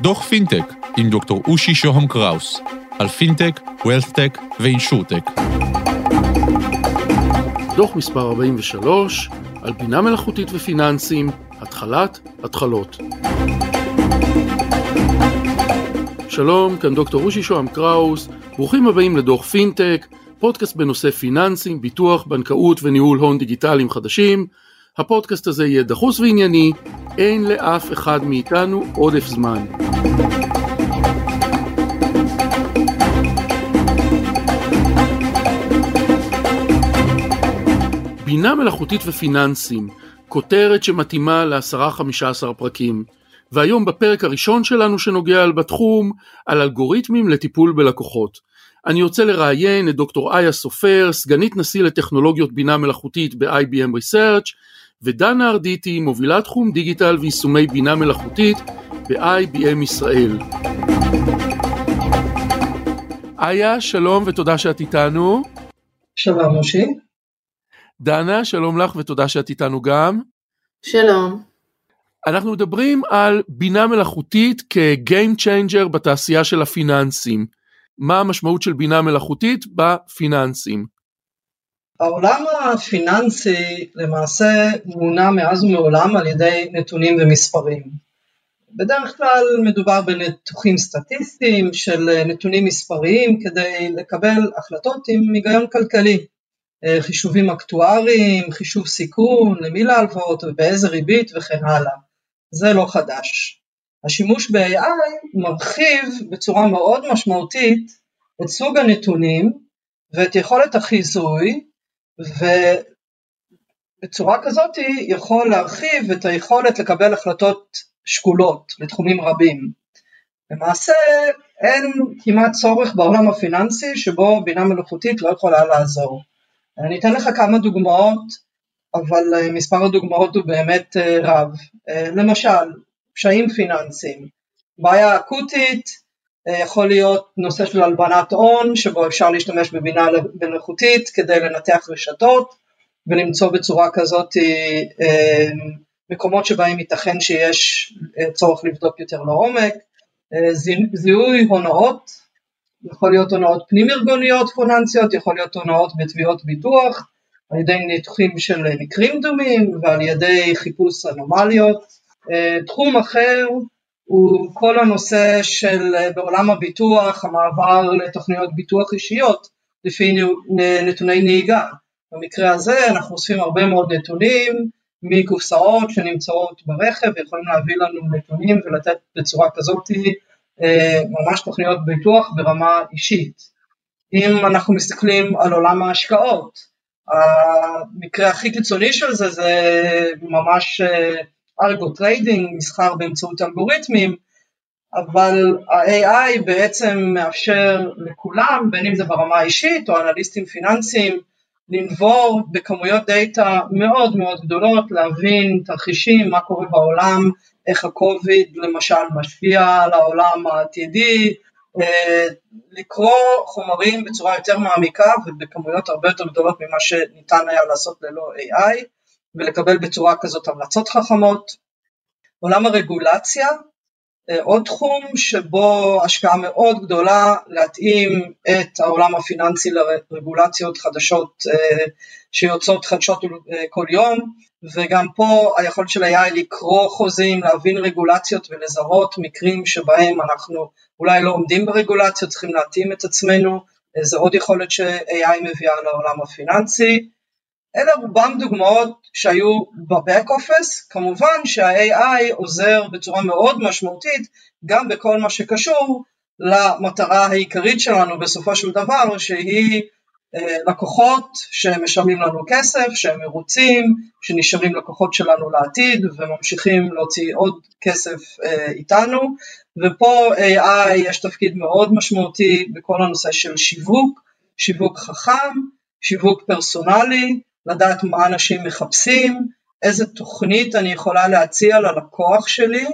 דוח פינטק עם דוקטור אושי שוהם קראוס על fintech, wealthtech ו insurtech. דוח מספר 43 על בינה מלאכותית ופיננסים, התחלת התחלות. שלום, כאן דוקטור אושי שוהם קראוס, ברוכים הבאים לדוח פינטק, פודקאסט בנושא פיננסים, ביטוח, בנקאות וניהול הון דיגיטליים חדשים. הפודקאסט הזה יהיה דחוס וענייני, אין לאף אחד מאיתנו עודף זמן. בינה מלאכותית ופיננסים, כותרת שמתאימה לעשרה חמישה עשר פרקים. והיום בפרק הראשון שלנו שנוגע בתחום, על אלגוריתמים לטיפול בלקוחות. אני רוצה לראיין את דוקטור איה סופר, סגנית נשיא לטכנולוגיות בינה מלאכותית ב-IBM Research, ודנה ארדיטי, מובילת תחום דיגיטל ויישומי בינה מלאכותית ב-IBM ישראל. איה, שלום ותודה שאת איתנו. שלום, מושי. דנה, שלום לך ותודה שאת איתנו גם. שלום. אנחנו מדברים על בינה מלאכותית כ-game changer בתעשייה של הפיננסים. מה המשמעות של בינה מלאכותית בפיננסים? העולם הפיננסי למעשה מונע מאז ומעולם על ידי נתונים ומספרים. בדרך כלל מדובר בניתוחים סטטיסטיים של נתונים מספריים כדי לקבל החלטות עם היגיון כלכלי. חישובים אקטואריים, חישוב סיכון, למי להלוואות ובאיזה ריבית וכן הלאה. זה לא חדש. השימוש ב-AI מרחיב בצורה מאוד משמעותית את סוג הנתונים ואת יכולת החיזוי ובצורה כזאת יכול להרחיב את היכולת לקבל החלטות שקולות לתחומים רבים. למעשה אין כמעט צורך בעולם הפיננסי שבו בינה מלאכותית לא יכולה לעזור. אני אתן לך כמה דוגמאות, אבל מספר הדוגמאות הוא באמת רב. למשל, פשעים פיננסיים, בעיה אקוטית, יכול להיות נושא של הלבנת הון, שבו אפשר להשתמש בבינה מלאכותית כדי לנתח רשתות ולמצוא בצורה כזאת מקומות שבהם ייתכן שיש צורך לבדוק יותר לעומק, זיהוי הונאות, יכול להיות הונאות פנים ארגוניות פיננסיות, יכול להיות הונאות בתביעות ביטוח, על ידי ניתוחים של מקרים דומים ועל ידי חיפוש אנומליות. תחום אחר הוא כל הנושא של בעולם הביטוח, המעבר לתוכניות ביטוח אישיות לפי נתוני נהיגה. במקרה הזה אנחנו אוספים הרבה מאוד נתונים מקופסאות שנמצאות ברכב ויכולים להביא לנו נתונים ולתת בצורה כזאת ממש תוכניות ביטוח ברמה אישית. אם אנחנו מסתכלים על עולם ההשקעות, המקרה הכי קיצוני של זה זה ממש algo trading, מסחר באמצעות אלגוריתמים, אבל ה-AI בעצם מאפשר לכולם, בין אם זה ברמה האישית או אנליסטים פיננסיים, לנבור בכמויות data מאוד מאוד גדולות, להבין תרחישים, מה קורה בעולם, איך הקוביד למשל משפיע על העולם העתידי, לקרוא חומרים בצורה יותר מעמיקה ובכמויות הרבה יותר גדולות ממה שניתן היה לעשות ללא AI ולקבל בצורה כזאת המלצות חכמות. עולם הרגולציה, עוד תחום שבו השקעה מאוד גדולה להתאים את העולם הפיננסי לרגולציות חדשות שיוצאות חדשות כל יום וגם פה היכולת של AI לקרוא חוזים, להבין רגולציות ולזהות מקרים שבהם אנחנו אולי לא עומדים ברגולציות, צריכים להתאים את עצמנו, זה עוד יכולת ש-AI מביאה לעולם הפיננסי. אלה רובם דוגמאות שהיו בבק אופס, כמובן שה-AI עוזר בצורה מאוד משמעותית גם בכל מה שקשור למטרה העיקרית שלנו בסופו של דבר שהיא לקוחות שמשלמים לנו כסף, שהם מרוצים, שנשארים לקוחות שלנו לעתיד וממשיכים להוציא עוד כסף איתנו. ופה AI יש תפקיד מאוד משמעותי בכל הנושא של שיווק, שיווק חכם, שיווק פרסונלי, לדעת מה אנשים מחפשים, איזה תוכנית אני יכולה להציע ללקוח שלי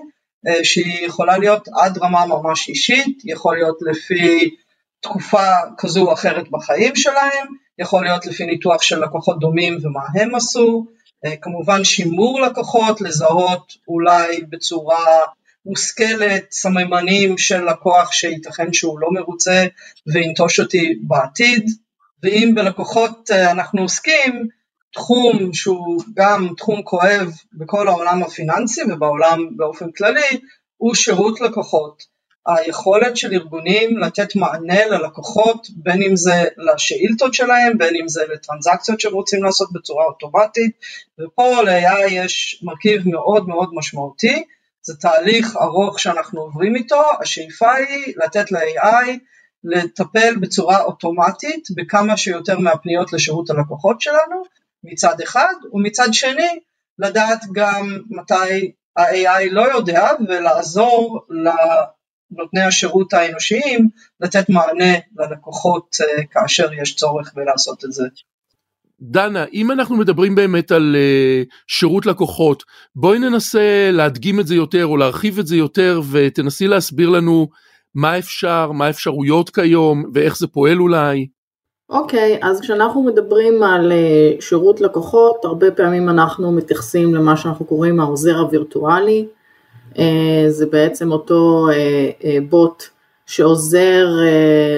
שהיא יכולה להיות עד רמה ממש אישית, יכול להיות לפי תקופה כזו או אחרת בחיים שלהם, יכול להיות לפי ניתוח של לקוחות דומים ומה הם עשו, כמובן שימור לקוחות, לזהות אולי בצורה מושכלת סממנים של לקוח שייתכן שהוא לא מרוצה וינטוש אותי בעתיד, ואם בלקוחות אנחנו עוסקים, תחום שהוא גם תחום כואב בכל העולם הפיננסי ובעולם באופן כללי, הוא שירות לקוחות. היכולת של ארגונים לתת מענה ללקוחות, בין אם זה לשאילתות שלהם, בין אם זה לטרנזקציות שהם רוצים לעשות בצורה אוטומטית, ופה ל-AI יש מרכיב מאוד מאוד משמעותי, זה תהליך ארוך שאנחנו עוברים איתו, השאיפה היא לתת ל-AI לטפל בצורה אוטומטית בכמה שיותר מהפניות לשירות הלקוחות שלנו, מצד אחד, ומצד שני לדעת גם מתי ה-AI לא יודע ולעזור לנותני השירות האנושיים לתת מענה ללקוחות אה, כאשר יש צורך בלעשות את זה. דנה, אם אנחנו מדברים באמת על uh, שירות לקוחות, בואי ננסה להדגים את זה יותר או להרחיב את זה יותר ותנסי להסביר לנו מה אפשר, מה האפשרויות כיום ואיך זה פועל אולי. אוקיי, אז כשאנחנו מדברים על אה, שירות לקוחות, הרבה פעמים אנחנו מתייחסים למה שאנחנו קוראים העוזר הווירטואלי, אה, זה בעצם אותו אה, בוט שעוזר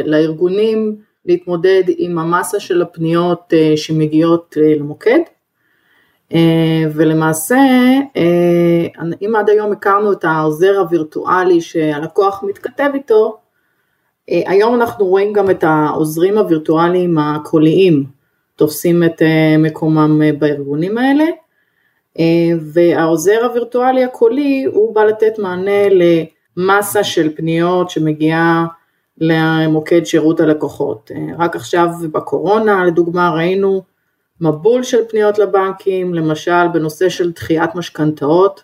לארגונים להתמודד עם המסה של הפניות שמגיעות למוקד, ולמעשה אם עד היום הכרנו את העוזר הווירטואלי שהלקוח מתכתב איתו, היום אנחנו רואים גם את העוזרים הווירטואליים הקוליים תופסים את אה, מקומם אה, בארגונים האלה, והעוזר הווירטואלי הקולי הוא בא לתת מענה למסה של פניות שמגיעה למוקד שירות הלקוחות. רק עכשיו בקורונה לדוגמה ראינו מבול של פניות לבנקים, למשל בנושא של דחיית משכנתאות,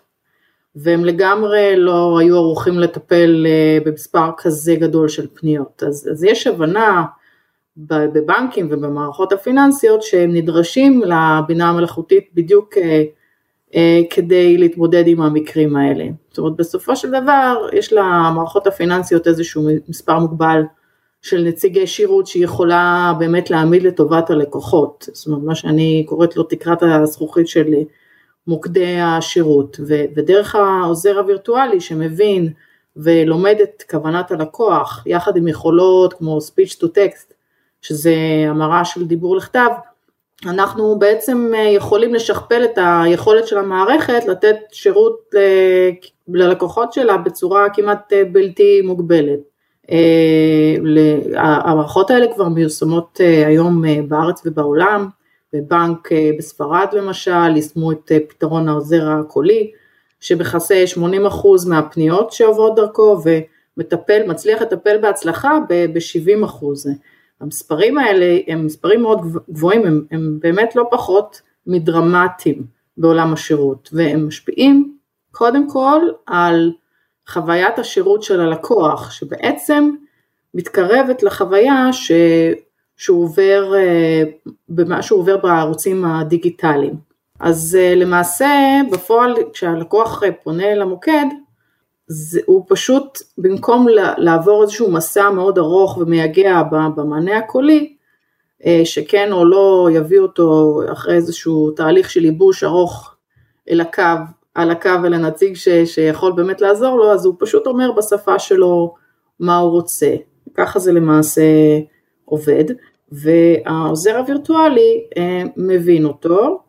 והם לגמרי לא היו ערוכים לטפל אה, במספר כזה גדול של פניות. אז, אז יש הבנה בבנקים ובמערכות הפיננסיות שהם נדרשים לבינה המלאכותית בדיוק אה, אה, כדי להתמודד עם המקרים האלה. זאת אומרת בסופו של דבר יש למערכות הפיננסיות איזשהו מספר מוגבל של נציגי שירות שהיא יכולה באמת להעמיד לטובת הלקוחות, זאת אומרת מה שאני קוראת לו תקרת הזכוכית של מוקדי השירות, ודרך העוזר הווירטואלי שמבין ולומד את כוונת הלקוח, יחד עם יכולות כמו speech to text, שזה המרה של דיבור לכתב, אנחנו בעצם יכולים לשכפל את היכולת של המערכת לתת שירות ללקוחות שלה בצורה כמעט בלתי מוגבלת. אה, המערכות האלה כבר מיושמות אה, היום אה, בארץ ובעולם, בבנק אה, בספרד למשל, יישמו את אה, פתרון העוזר הקולי, שמכסה 80% מהפניות שעוברות דרכו ומטפל, מצליח לטפל בהצלחה ב-70%. המספרים האלה הם מספרים מאוד גבוהים, הם, הם באמת לא פחות מדרמטיים בעולם השירות, והם משפיעים קודם כל על חוויית השירות של הלקוח, שבעצם מתקרבת לחוויה ש... שהוא עובר, אה, במה שהוא עובר בערוצים הדיגיטליים. אז אה, למעשה בפועל כשהלקוח אה, פונה למוקד, זה, הוא פשוט במקום לעבור איזשהו מסע מאוד ארוך ומייגע במענה הקולי, שכן או לא יביא אותו אחרי איזשהו תהליך של ייבוש ארוך אל הקו, על הקו אל הנציג ש, שיכול באמת לעזור לו, אז הוא פשוט אומר בשפה שלו מה הוא רוצה. ככה זה למעשה עובד, והעוזר הווירטואלי אה, מבין אותו,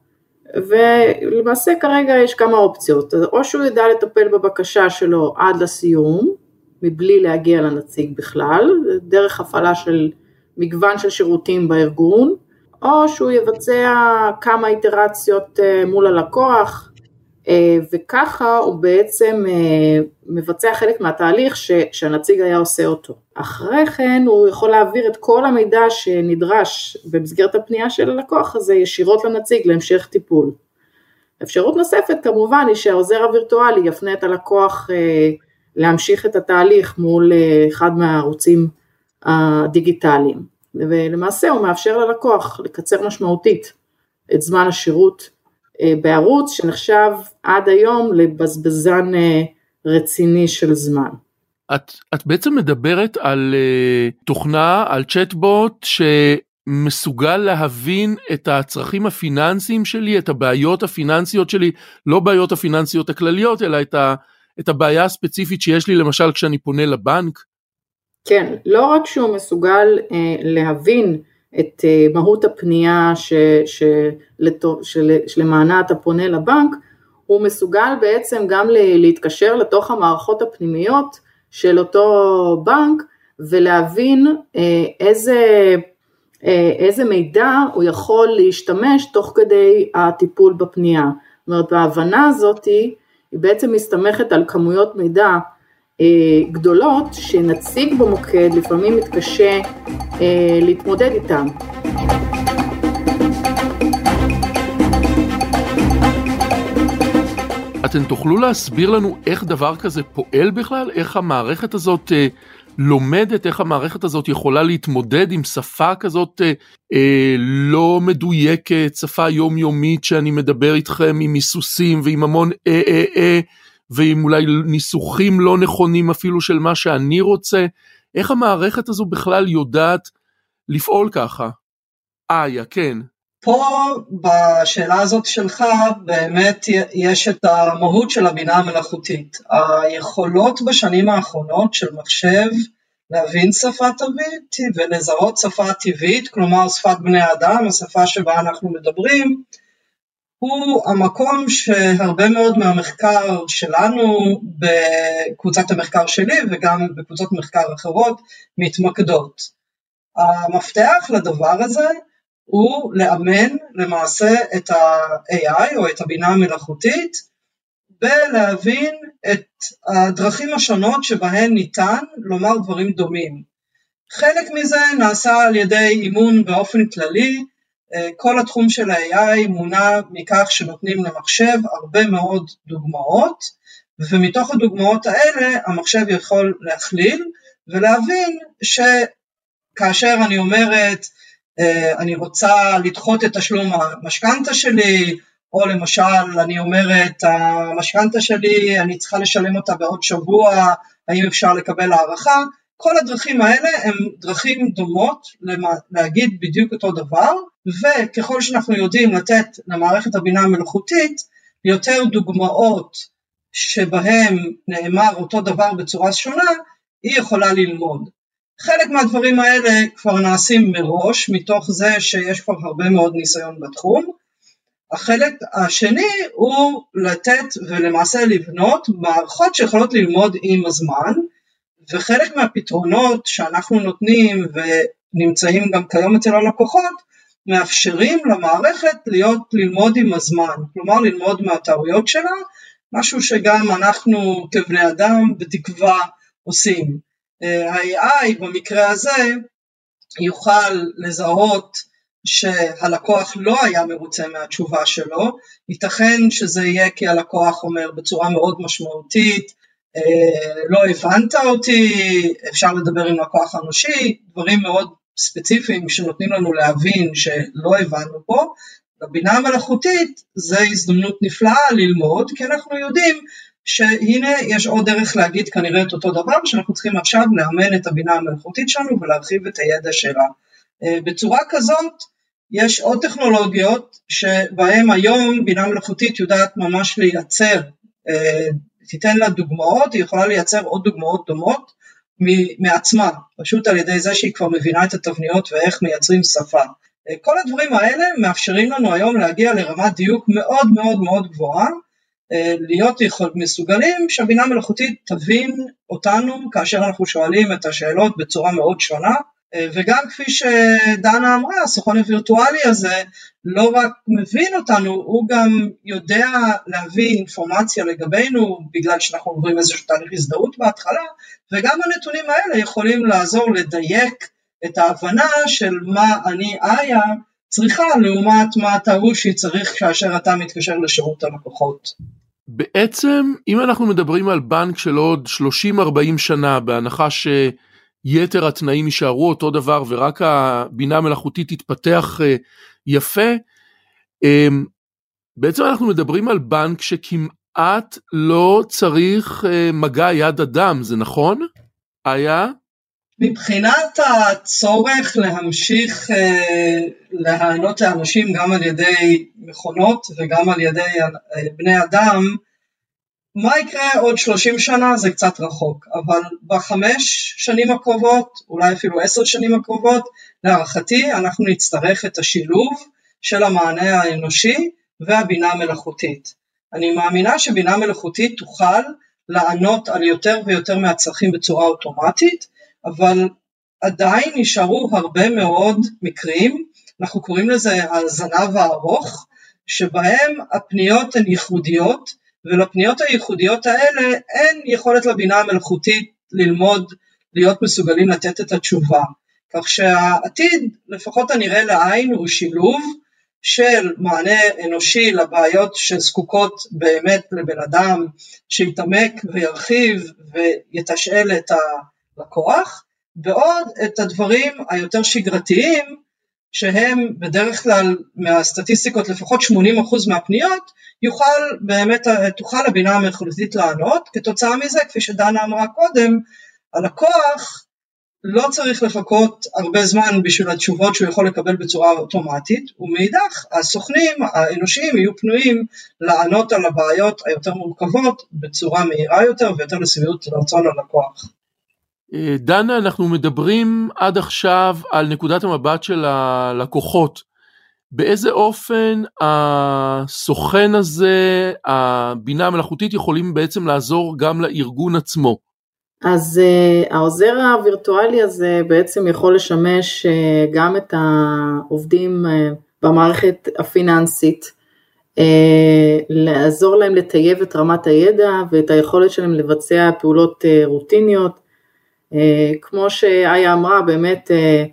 ולמעשה כרגע יש כמה אופציות, או שהוא ידע לטפל בבקשה שלו עד לסיום, מבלי להגיע לנציג בכלל, דרך הפעלה של מגוון של שירותים בארגון, או שהוא יבצע כמה איטרציות אה, מול הלקוח, וככה הוא בעצם אה, מבצע חלק מהתהליך שהנציג היה עושה אותו. אחרי כן הוא יכול להעביר את כל המידע שנדרש במסגרת הפנייה של הלקוח הזה ישירות לנציג להמשך טיפול. אפשרות נוספת כמובן היא שהעוזר הווירטואלי יפנה את הלקוח אה, להמשיך את התהליך מול אחד מהערוצים הדיגיטליים ולמעשה הוא מאפשר ללקוח לקצר משמעותית את זמן השירות אה, בערוץ שנחשב עד היום לבזבזן אה, רציני של זמן. את, את בעצם מדברת על uh, תוכנה, על צ'טבוט מסוגל להבין את הצרכים הפיננסיים שלי, את הבעיות הפיננסיות שלי, לא בעיות הפיננסיות הכלליות, אלא את, ה, את הבעיה הספציפית שיש לי למשל כשאני פונה לבנק? כן, לא רק שהוא מסוגל אה, להבין את אה, מהות הפנייה ש, ש, לתו, של, שלמענה אתה פונה לבנק, הוא מסוגל בעצם גם להתקשר לתוך המערכות הפנימיות של אותו בנק ולהבין אה, איזה, אה, איזה מידע הוא יכול להשתמש תוך כדי הטיפול בפנייה. זאת אומרת, ההבנה הזאת היא בעצם מסתמכת על כמויות מידע גדולות שנציג במוקד לפעמים מתקשה להתמודד איתן. אתם תוכלו להסביר לנו איך דבר כזה פועל בכלל? איך המערכת הזאת אה, לומדת, איך המערכת הזאת יכולה להתמודד עם שפה כזאת אה, אה, לא מדויקת, שפה יומיומית שאני מדבר איתכם עם היסוסים ועם המון אה אה אה ועם אולי ניסוחים לא נכונים אפילו של מה שאני רוצה? איך המערכת הזו בכלל יודעת לפעול ככה? איה, כן. פה בשאלה הזאת שלך באמת יש את המהות של הבינה המלאכותית. היכולות בשנים האחרונות של מחשב להבין שפה טבעית ולזהות שפה טבעית, כלומר שפת בני אדם, השפה שבה אנחנו מדברים, הוא המקום שהרבה מאוד מהמחקר שלנו בקבוצת המחקר שלי וגם בקבוצות מחקר אחרות מתמקדות. המפתח לדבר הזה הוא לאמן למעשה את ה-AI או את הבינה המלאכותית ולהבין את הדרכים השונות שבהן ניתן לומר דברים דומים. חלק מזה נעשה על ידי אימון באופן כללי, כל התחום של ה-AI מונע מכך שנותנים למחשב הרבה מאוד דוגמאות ומתוך הדוגמאות האלה המחשב יכול להכליל ולהבין שכאשר אני אומרת אה, אני רוצה לדחות את תשלום המשכנתה שלי, או למשל אני אומרת המשכנתה שלי אני צריכה לשלם אותה בעוד שבוע, האם אפשר לקבל הערכה, כל הדרכים האלה הם דרכים דומות להגיד בדיוק אותו דבר, וככל שאנחנו יודעים לתת למערכת הבינה המלאכותית יותר דוגמאות שבהם נאמר אותו דבר בצורה שונה, היא יכולה ללמוד. חלק מהדברים האלה כבר נעשים מראש, מתוך זה שיש כבר הרבה מאוד ניסיון בתחום. החלק השני הוא לתת ולמעשה לבנות מערכות שיכולות ללמוד עם הזמן, וחלק מהפתרונות שאנחנו נותנים ונמצאים גם כיום אצל הלקוחות, מאפשרים למערכת להיות ללמוד עם הזמן, כלומר ללמוד מהטעויות שלה, משהו שגם אנחנו כבני אדם בתקווה עושים. ה-AI במקרה הזה יוכל לזהות שהלקוח לא היה מרוצה מהתשובה שלו, ייתכן שזה יהיה כי הלקוח אומר בצורה מאוד משמעותית, לא הבנת אותי, אפשר לדבר עם לקוח אנושי, דברים מאוד ספציפיים שנותנים לנו להבין שלא הבנו פה, בבינה המלאכותית זה הזדמנות נפלאה ללמוד, כי אנחנו יודעים שהנה יש עוד דרך להגיד כנראה את אותו דבר, שאנחנו צריכים עכשיו לאמן את הבינה המלאכותית שלנו ולהרחיב את הידע שלה. אה, בצורה כזאת יש עוד טכנולוגיות שבהן היום בינה מלאכותית יודעת ממש לייצר, אה, תיתן לה דוגמאות, היא יכולה לייצר עוד דוגמאות דומות מעצמה, פשוט על ידי זה שהיא כבר מבינה את התבניות ואיך מייצרים שפה. אה, כל הדברים האלה מאפשרים לנו היום להגיע לרמת דיוק מאוד מאוד מאוד גבוהה, אה, להיות יכול, מסוגלים שהבינה מלאכותית תבין אותנו כאשר אנחנו שואלים את השאלות בצורה מאוד שונה וגם כפי שדנה אמרה, הסוכן הווירטואלי הזה לא רק מבין אותנו, הוא גם יודע להביא אינפורמציה לגבינו בגלל שאנחנו עוברים איזשהו תהליך הזדהות בהתחלה וגם הנתונים האלה יכולים לעזור לדייק את ההבנה של מה אני איה צריכה לעומת מה אתה רושי צריך כאשר אתה מתקשר לשירות הלקוחות. בעצם אם אנחנו מדברים על בנק של עוד 30-40 שנה בהנחה שיתר התנאים יישארו אותו דבר ורק הבינה המלאכותית תתפתח אה, יפה, אמ, בעצם אנחנו מדברים על בנק שכמעט לא צריך אה, מגע יד אדם, זה נכון? היה? מבחינת הצורך להמשיך אה, להיענות לאנשים גם על ידי מכונות וגם על ידי אה, בני אדם, מה יקרה עוד 30 שנה זה קצת רחוק, אבל בחמש שנים הקרובות, אולי אפילו עשר שנים הקרובות, להערכתי אנחנו נצטרך את השילוב של המענה האנושי והבינה המלאכותית. אני מאמינה שבינה מלאכותית תוכל לענות על יותר ויותר מהצרכים בצורה אוטומטית, אבל עדיין נשארו הרבה מאוד מקרים, אנחנו קוראים לזה הזנב הארוך, שבהם הפניות הן ייחודיות, ולפניות הייחודיות האלה אין יכולת לבינה המלאכותית ללמוד להיות מסוגלים לתת את התשובה. כך שהעתיד, לפחות הנראה לעין, הוא שילוב של מענה אנושי לבעיות שזקוקות באמת לבן אדם שיתעמק וירחיב ויתשאל את הלקוח, ועוד את הדברים היותר שגרתיים שהם בדרך כלל מהסטטיסטיקות לפחות 80% מהפניות יוכל באמת, תוכל הבינה המלאכותית לענות, כתוצאה מזה כפי שדנה אמרה קודם, הלקוח לא צריך לחכות הרבה זמן בשביל התשובות שהוא יכול לקבל בצורה אוטומטית, ומאידך הסוכנים האנושיים יהיו פנויים לענות על הבעיות היותר מורכבות בצורה מהירה יותר ויותר לשביעות רצון הלקוח. אה, דנה, אנחנו מדברים עד עכשיו על נקודת המבט של הלקוחות. באיזה אופן הסוכן הזה, הבינה המלאכותית, יכולים בעצם לעזור גם לארגון עצמו? אז uh, העוזר הווירטואלי הזה בעצם יכול לשמש uh, גם את העובדים במערכת הפיננסית, לעזור להם לטייב את רמת הידע ואת היכולת שלהם לבצע פעולות רוטיניות. Uh, כמו שאיה אמרה, באמת uh,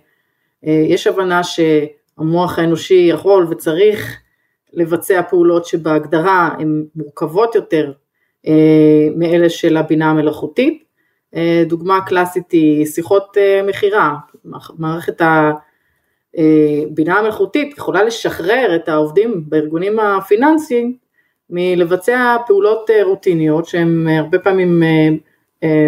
uh, יש הבנה שהמוח האנושי יכול וצריך לבצע פעולות שבהגדרה הן מורכבות יותר מאלה של הבינה המלאכותית. אה, דוגמה קלאסית היא שיחות אה, מכירה, מערכת הבינה אה, המלאכותית יכולה לשחרר את העובדים בארגונים הפיננסיים מלבצע פעולות רוטיניות שהן הרבה פעמים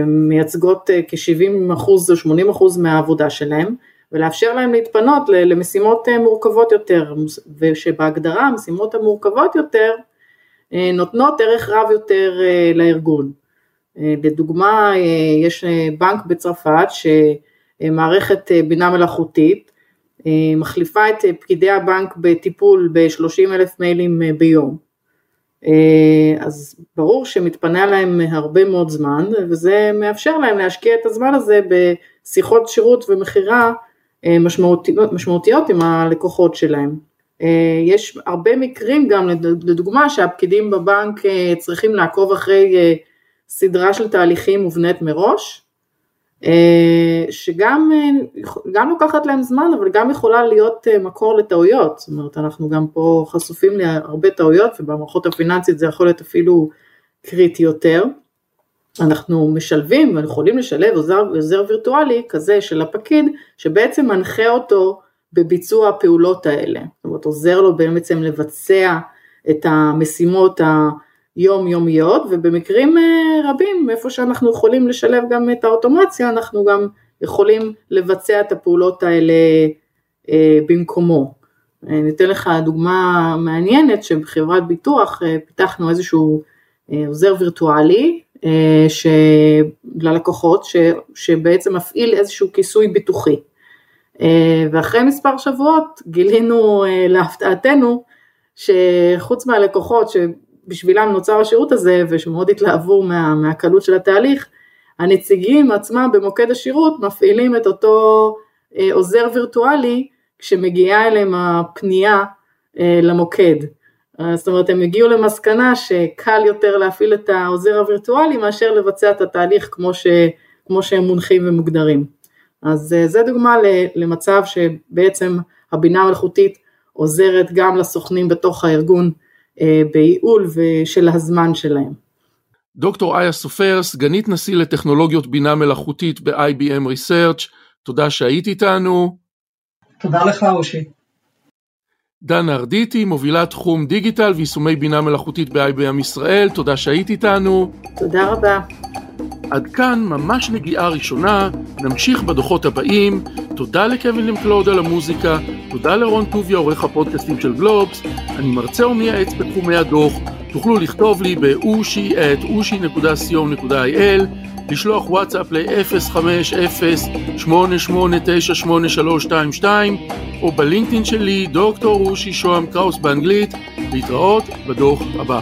מייצגות כ-70% או 80% מהעבודה שלהם ולאפשר להם להתפנות למשימות מורכבות יותר ושבהגדרה המשימות המורכבות יותר נותנות ערך רב יותר לארגון. אה, לדוגמה, אה, יש אה, בנק בצרפת שמערכת בינה מלאכותית מחליפה את פקידי הבנק בטיפול ב-30 אלף מיילים ביום. אז ברור שמתפנה להם הרבה מאוד זמן וזה מאפשר להם להשקיע את הזמן הזה בשיחות שירות ומכירה משמעותיות, משמעותיות עם הלקוחות שלהם. יש הרבה מקרים גם לדוגמה שהפקידים בבנק צריכים לעקוב אחרי סדרה של תהליכים מובנית מראש, אה, שגם גם לוקחת להם זמן, אבל גם יכולה להיות אה, מקור לטעויות, זאת אומרת אנחנו גם פה חשופים להרבה טעויות ובמערכות הפיננסית זה יכול להיות אפילו קריטי יותר. אנחנו משלבים ויכולים לשלב עוזר, עוזר וירטואלי כזה של הפקיד שבעצם מנחה אותו בביצוע הפעולות האלה, זאת אומרת עוזר לו בעצם לבצע את המשימות יומיומיות ובמקרים אה, רבים איפה שאנחנו יכולים לשלב גם את האוטומציה אנחנו גם יכולים לבצע את הפעולות האלה אה, במקומו. אה, אני אתן לך דוגמה מעניינת שבחברת ביטוח פיתחנו איזשהו עוזר וירטואלי ללקוחות שבעצם מפעיל איזשהו כיסוי ביטוחי. ואחרי מספר שבועות גילינו להפתעתנו שחוץ מהלקוחות בשבילם נוצר השירות הזה ושמאוד התלהבו מה, מהקלות של התהליך, הנציגים עצמם במוקד השירות מפעילים את אותו אה, עוזר וירטואלי כשמגיעה אליהם הפנייה אה, למוקד. אה, זאת אומרת הם הגיעו למסקנה שקל יותר להפעיל את העוזר הווירטואלי מאשר לבצע את התהליך כמו, ש, כמו שהם מונחים ומוגדרים. אז אה, זה דוגמה למצב שבעצם הבינה המלאכותית עוזרת גם לסוכנים בתוך הארגון בייעול של הזמן שלהם. דוקטור איה סופר, סגנית נשיא לטכנולוגיות בינה מלאכותית ב-IBM Research, תודה שהיית איתנו. תודה לך אושי. דנה ארדיטי, מובילת תחום דיגיטל ויישומי בינה מלאכותית ב-IBM ישראל, תודה שהיית איתנו. תודה רבה. עד כאן ממש נגיעה ראשונה, נמשיך בדוחות הבאים. תודה לקווין למקלוד על המוזיקה, תודה לרון טוביה עורך הפודקאסטים של גלובס, אני מרצה ומייעץ בתחומי הדוח, תוכלו לכתוב לי את אושי.co.il, לשלוח וואטסאפ ל-050-8898322 או בלינקדאין שלי דוקטור אושי שוהם קראוס באנגלית, להתראות בדוח הבא.